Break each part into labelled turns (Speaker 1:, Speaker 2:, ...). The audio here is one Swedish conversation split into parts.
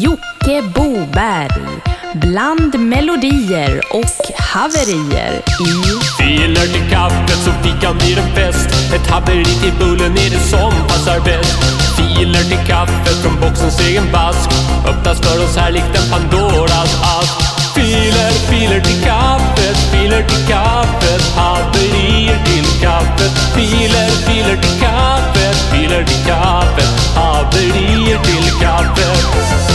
Speaker 1: Jocke Boberg. Bland melodier och haverier i...
Speaker 2: Filer till kaffet så fikan blir en fest. Ett haveri till bullen är det som passar bäst. Filer till kaffet från boxens egen vask. Öppnas för oss här likt en Pandoras ask. Filer, filer till kaffet, filer till kaffet. Haverier till kaffet. Filer, filer till kaffet, filer till kaffet. Haverier till kaffet.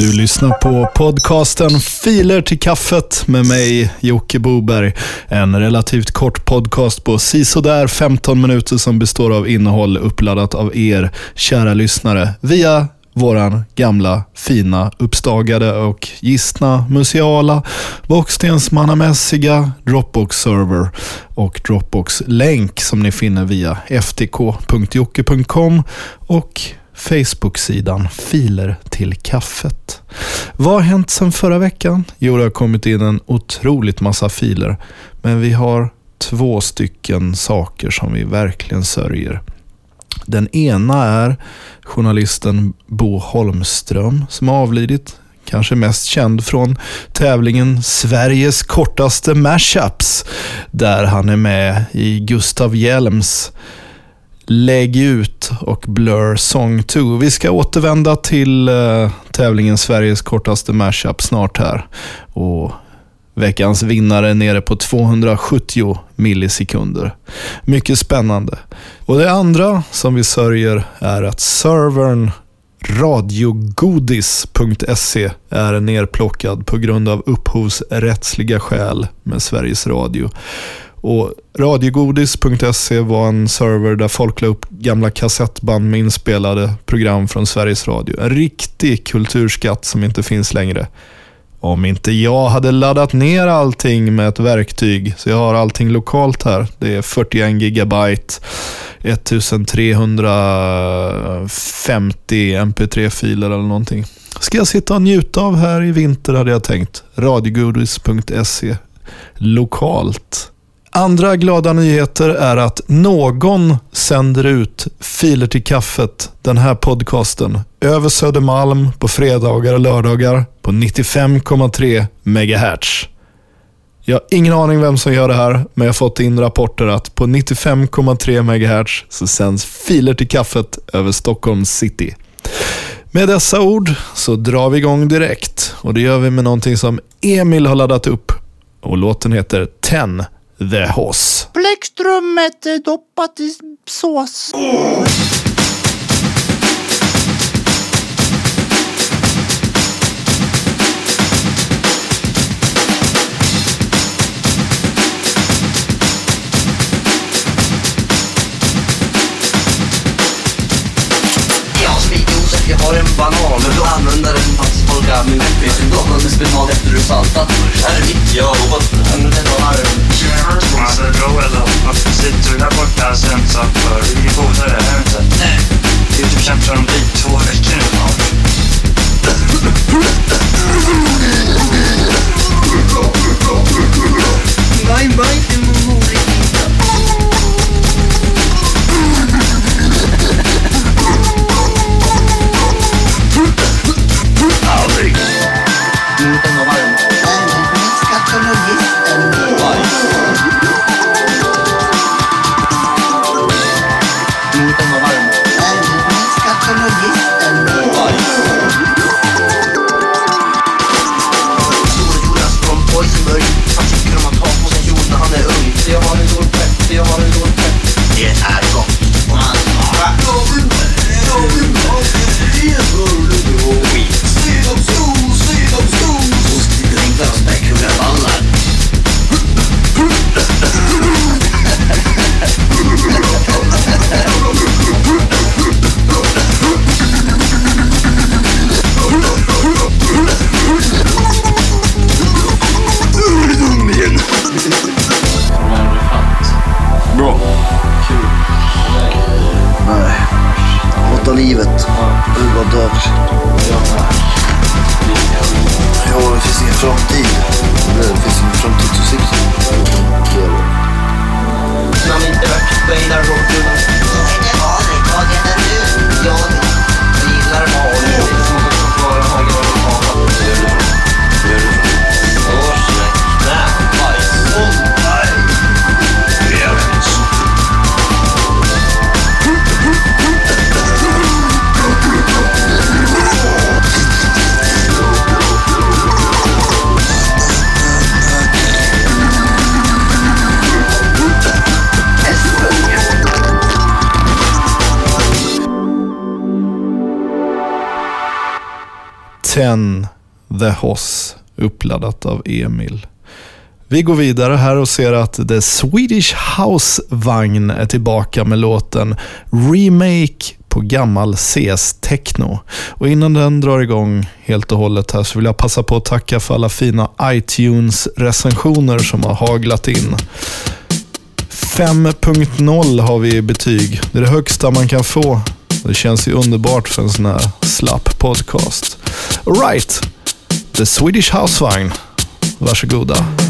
Speaker 3: Du lyssnar på podcasten Filer till kaffet med mig, Jocke Boberg. En relativt kort podcast på sisådär 15 minuter som består av innehåll uppladdat av er, kära lyssnare, via våran gamla, fina, uppstagade och gistna, museala, bockstensmannamässiga Dropbox-server och Dropbox-länk som ni finner via ftk.jocke.com och Facebook-sidan Filer till kaffet. Vad har hänt sedan förra veckan? Jo, det har kommit in en otroligt massa filer. Men vi har två stycken saker som vi verkligen sörjer. Den ena är journalisten Bo Holmström som har avlidit. Kanske mest känd från tävlingen Sveriges kortaste mashups. Där han är med i Gustav Hjelms Lägg ut och Blur Song 2. Vi ska återvända till uh, tävlingen Sveriges kortaste mashup snart här. Och veckans vinnare är nere på 270 millisekunder. Mycket spännande. Och det andra som vi sörjer är att servern radiogodis.se är nerplockad på grund av upphovsrättsliga skäl med Sveriges Radio. Och Radiogodis.se var en server där folk la upp gamla kassettband med inspelade program från Sveriges Radio. En riktig kulturskatt som inte finns längre. Om inte jag hade laddat ner allting med ett verktyg, så jag har allting lokalt här. Det är 41 gigabyte, 1350 mp3-filer eller någonting. Ska jag sitta och njuta av här i vinter hade jag tänkt. Radiogodis.se lokalt. Andra glada nyheter är att någon sänder ut Filer till kaffet, den här podcasten, över Södermalm på fredagar och lördagar på 95,3 MHz. Jag har ingen aning vem som gör det här, men jag har fått in rapporter att på 95,3 MHz så sänds Filer till kaffet över Stockholms city. Med dessa ord så drar vi igång direkt och det gör vi med någonting som Emil har laddat upp och låten heter 10 The Hoss.
Speaker 4: Bläckstrummet är eh, doppat i sås.
Speaker 5: Min kompis En donna med spenat efter du saltat Är det mitt? Jag åt en den var
Speaker 6: Alltså Joel då, varför sitter du där borta så ensam för? Vi är polare, är vi inte? Vi har typ känt varandra i två veckor nu
Speaker 5: something
Speaker 3: 10 The Hoss uppladdat av Emil. Vi går vidare här och ser att The Swedish House Vagn är tillbaka med låten Remake på gammal CS-techno. Och innan den drar igång helt och hållet här så vill jag passa på att tacka för alla fina iTunes-recensioner som har haglat in. 5.0 har vi i betyg. Det är det högsta man kan få. Det känns ju underbart för en sån här slapp podcast. Alright, The Swedish Housevagn. Varsågoda.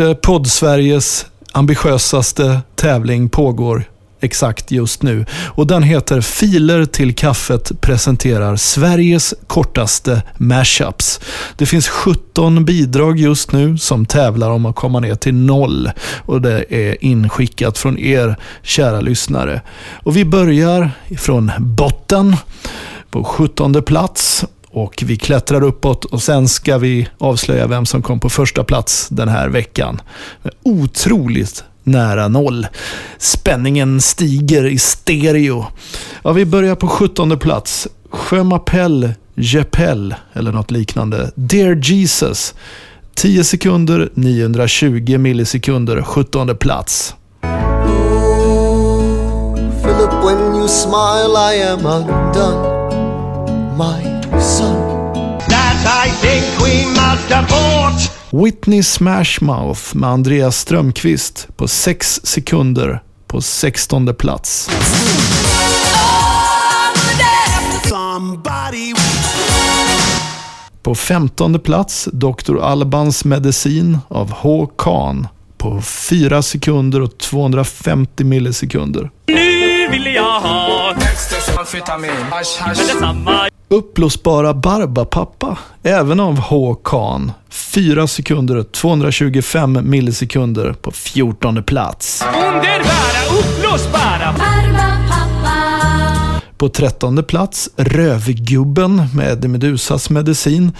Speaker 3: Kanske podd-Sveriges ambitiösaste tävling pågår exakt just nu. Och Den heter Filer till kaffet presenterar Sveriges kortaste mashups. Det finns 17 bidrag just nu som tävlar om att komma ner till noll. Och Det är inskickat från er kära lyssnare. Och Vi börjar från botten på 17 plats och vi klättrar uppåt och sen ska vi avslöja vem som kom på första plats den här veckan. Otroligt nära noll. Spänningen stiger i stereo. Ja, vi börjar på 17 plats. Sjömapell Jeppel, eller något liknande. Dear Jesus. 10 sekunder, 920 millisekunder, 17 plats.
Speaker 7: Philip, when you smile I am undone. My
Speaker 2: That I think we must abort.
Speaker 3: Whitney Smashmouth med Andreas Strömqvist på 6 sekunder på 16 plats. På 15 plats Dr. Albans medicin av H. Khan på 4 sekunder och 250 millisekunder.
Speaker 2: Nu vill jag ha detsamma.
Speaker 3: Uppblåsbara Barbapappa, även av H. Khan. 4 sekunder och 225 millisekunder på 14 plats.
Speaker 2: Underbara, uppblåsbara.
Speaker 3: På 13 plats Rövgubben med Medusas medicin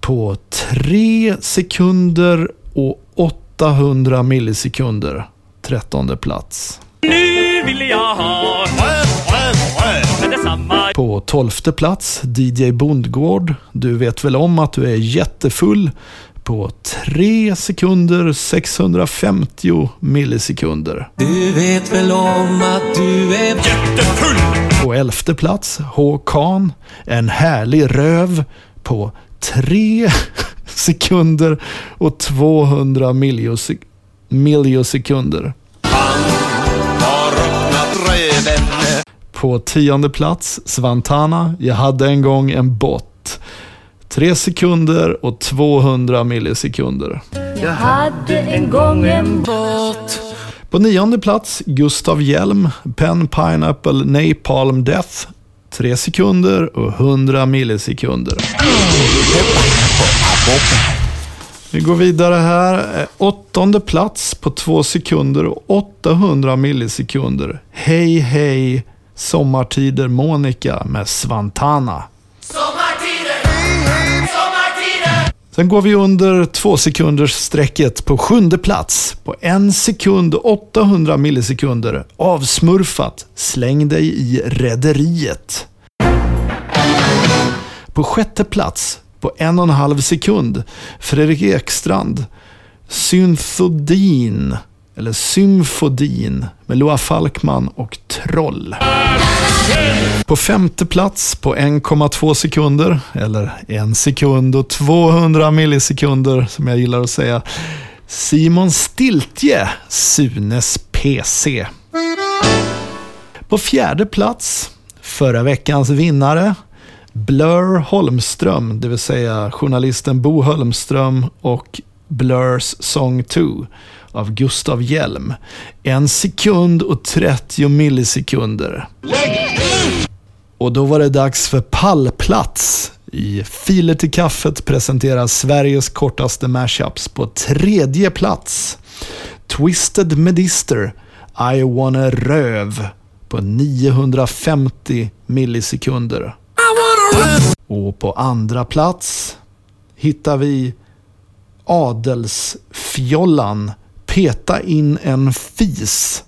Speaker 3: på 3 sekunder och 800 millisekunder. 13 plats.
Speaker 2: Nu vill jag ha.
Speaker 3: På 12 plats DJ Bondgård. Du vet väl om att du är jättefull på 3 sekunder 650 millisekunder.
Speaker 8: Du vet väl om att du är
Speaker 2: Jättefull!
Speaker 3: På elfte plats Håkan, en härlig röv på 3 sekunder och 200 milliosek- milliosekunder. På tionde plats Svantana, jag hade en gång en bot. 3 sekunder och 200 millisekunder.
Speaker 1: Jag hade en gång en
Speaker 8: båt.
Speaker 3: På nionde plats Gustav Hjelm, Pen Pineapple Napalm Death. 3 sekunder och 100 millisekunder. Vi går vidare här. Åttonde plats på 2 sekunder och 800 millisekunder. Hej hej Sommartider Monica med Svantana. Sen går vi under två sekunders strecket på sjunde plats. På en sekund och 800 millisekunder. Avsmurfat. Släng dig i rederiet. På sjätte plats, på en och en halv sekund, Fredrik Ekstrand. Synthodin, eller Symfodin, med Loa Falkman och Troll. På femte plats på 1,2 sekunder, eller en sekund och 200 millisekunder som jag gillar att säga. Simon Stiltje, Sunes PC. På fjärde plats, förra veckans vinnare, Blur Holmström, det vill säga journalisten Bo Holmström och Blurs Song 2 av Gustav Hjelm. En sekund och 30 millisekunder. Och då var det dags för pallplats. I Filer till kaffet presenteras Sveriges kortaste mashups på tredje plats. Twisted Medister, I wanna röv på 950 millisekunder. Och på andra plats hittar vi Adelsfjollan, Peta in en fis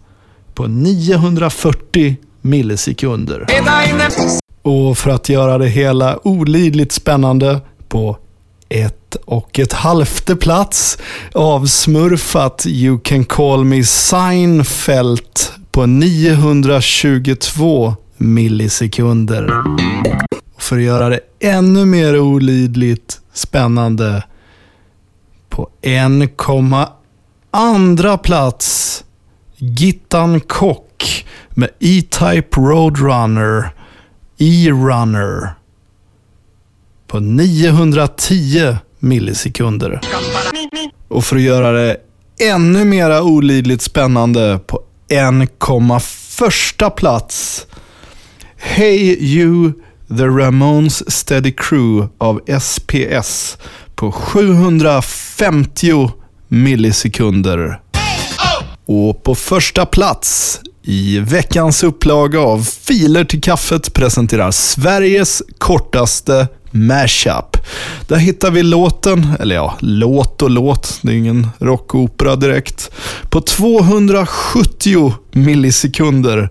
Speaker 3: på 940 millisekunder. Och för att göra det hela olidligt spännande på ett och ett halvte plats avsmurfat You can call me Seinfeld på 922 millisekunder. Och för att göra det ännu mer olidligt spännande på 1,2 plats Gittan Kock med E-Type Roadrunner E-Runner på 910 millisekunder. Och för att göra det ännu mera olidligt spännande på 1,1 plats Hey You The Ramones Steady Crew av SPS på 750 millisekunder. Och på första plats i veckans upplaga av Filer till kaffet presenterar Sveriges kortaste mashup. Där hittar vi låten, eller ja, låt och låt, det är ingen rockopera direkt, på 270 millisekunder.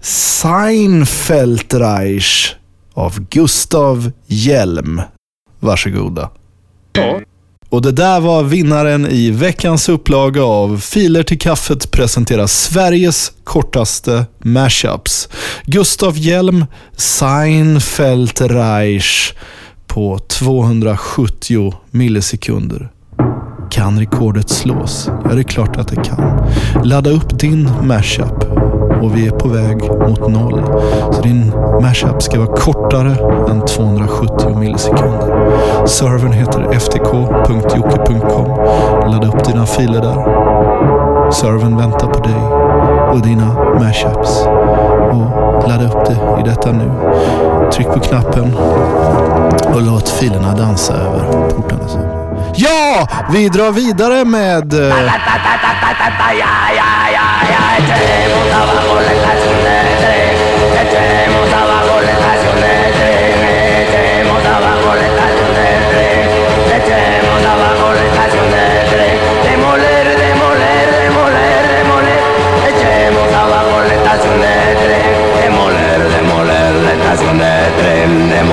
Speaker 3: Seinfeldreich av Gustav Hjelm. Varsågoda. Och det där var vinnaren i veckans upplaga av Filer till kaffet presenterar Sveriges kortaste mashups. Gustav Hjelm, Seinfeld Reich på 270 millisekunder. Kan rekordet slås? Ja, det är klart att det kan. Ladda upp din mashup och vi är på väg mot noll. Så din mashup ska vara kortare än 270 millisekunder. Servern heter ftk.jocke.com. Ladda upp dina filer där. Servern väntar på dig och dina mashups. Och ladda upp det i detta nu. Tryck på knappen och låt filerna dansa över portarna. Ja, vi drar vidare med...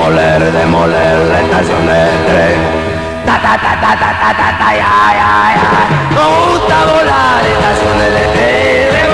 Speaker 5: Demoler, demoler la estación de. Ta ta ta ta ta ta ta ya ya ya. Me gusta volar estaciones de tren. Remoler,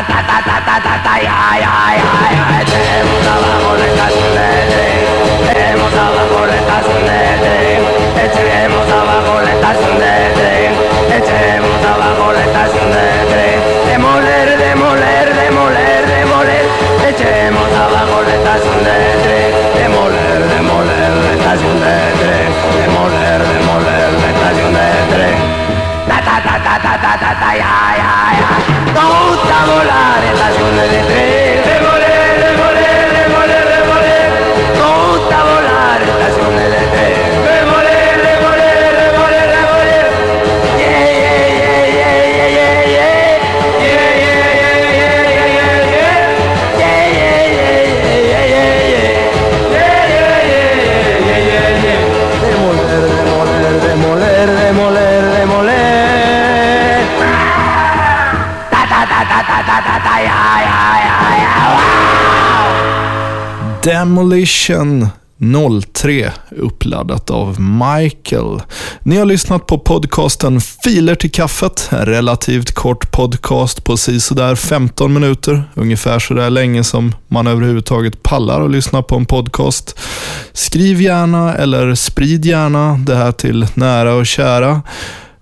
Speaker 5: Ta ta ta ta ta ta ya ya ya. Echemos abajo la estación de tren. Echemos abajo la estación de tren. Echemos abajo la estación de tren. Echemos abajo la estación de tren. Demoler, demoler, demoler, demoler. Echemos abajo la estación de tren. Demoler, demoler estación de tren. Demoler, demoler estación de tren ta ta ta ya ya ya. Me gusta volar en las olas de tren. De volé, de volé.
Speaker 3: Demolition 03 uppladdat av Michael. Ni har lyssnat på podcasten Filer till kaffet. En relativt kort podcast på sådär 15 minuter. Ungefär sådär länge som man överhuvudtaget pallar att lyssna på en podcast. Skriv gärna eller sprid gärna det här till nära och kära.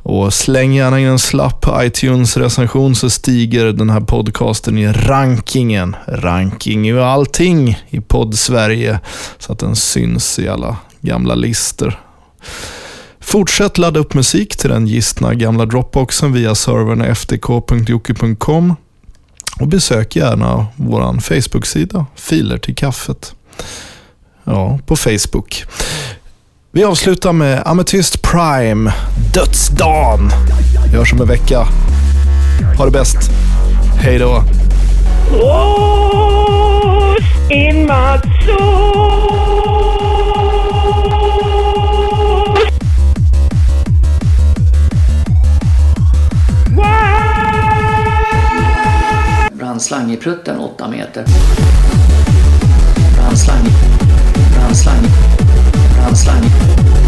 Speaker 3: Och släng gärna in en slapp iTunes-recension så stiger den här podcasten i rankingen. Ranking är ju allting i podd-Sverige så att den syns i alla gamla listor. Fortsätt ladda upp musik till den gistna gamla Dropboxen via servern ftk.jocke.com och besök gärna vår Facebook-sida Filer till kaffet. Ja, på Facebook. Vi avslutar med Amethyst Prime, Dödsdagen. Vi hörs om en vecka. Ha det bäst. Hej då.
Speaker 1: Ros in Matzo.
Speaker 9: Brandslang i prutten 8 meter. Brandslang. Brandslang. Brandslang. Dödsdag.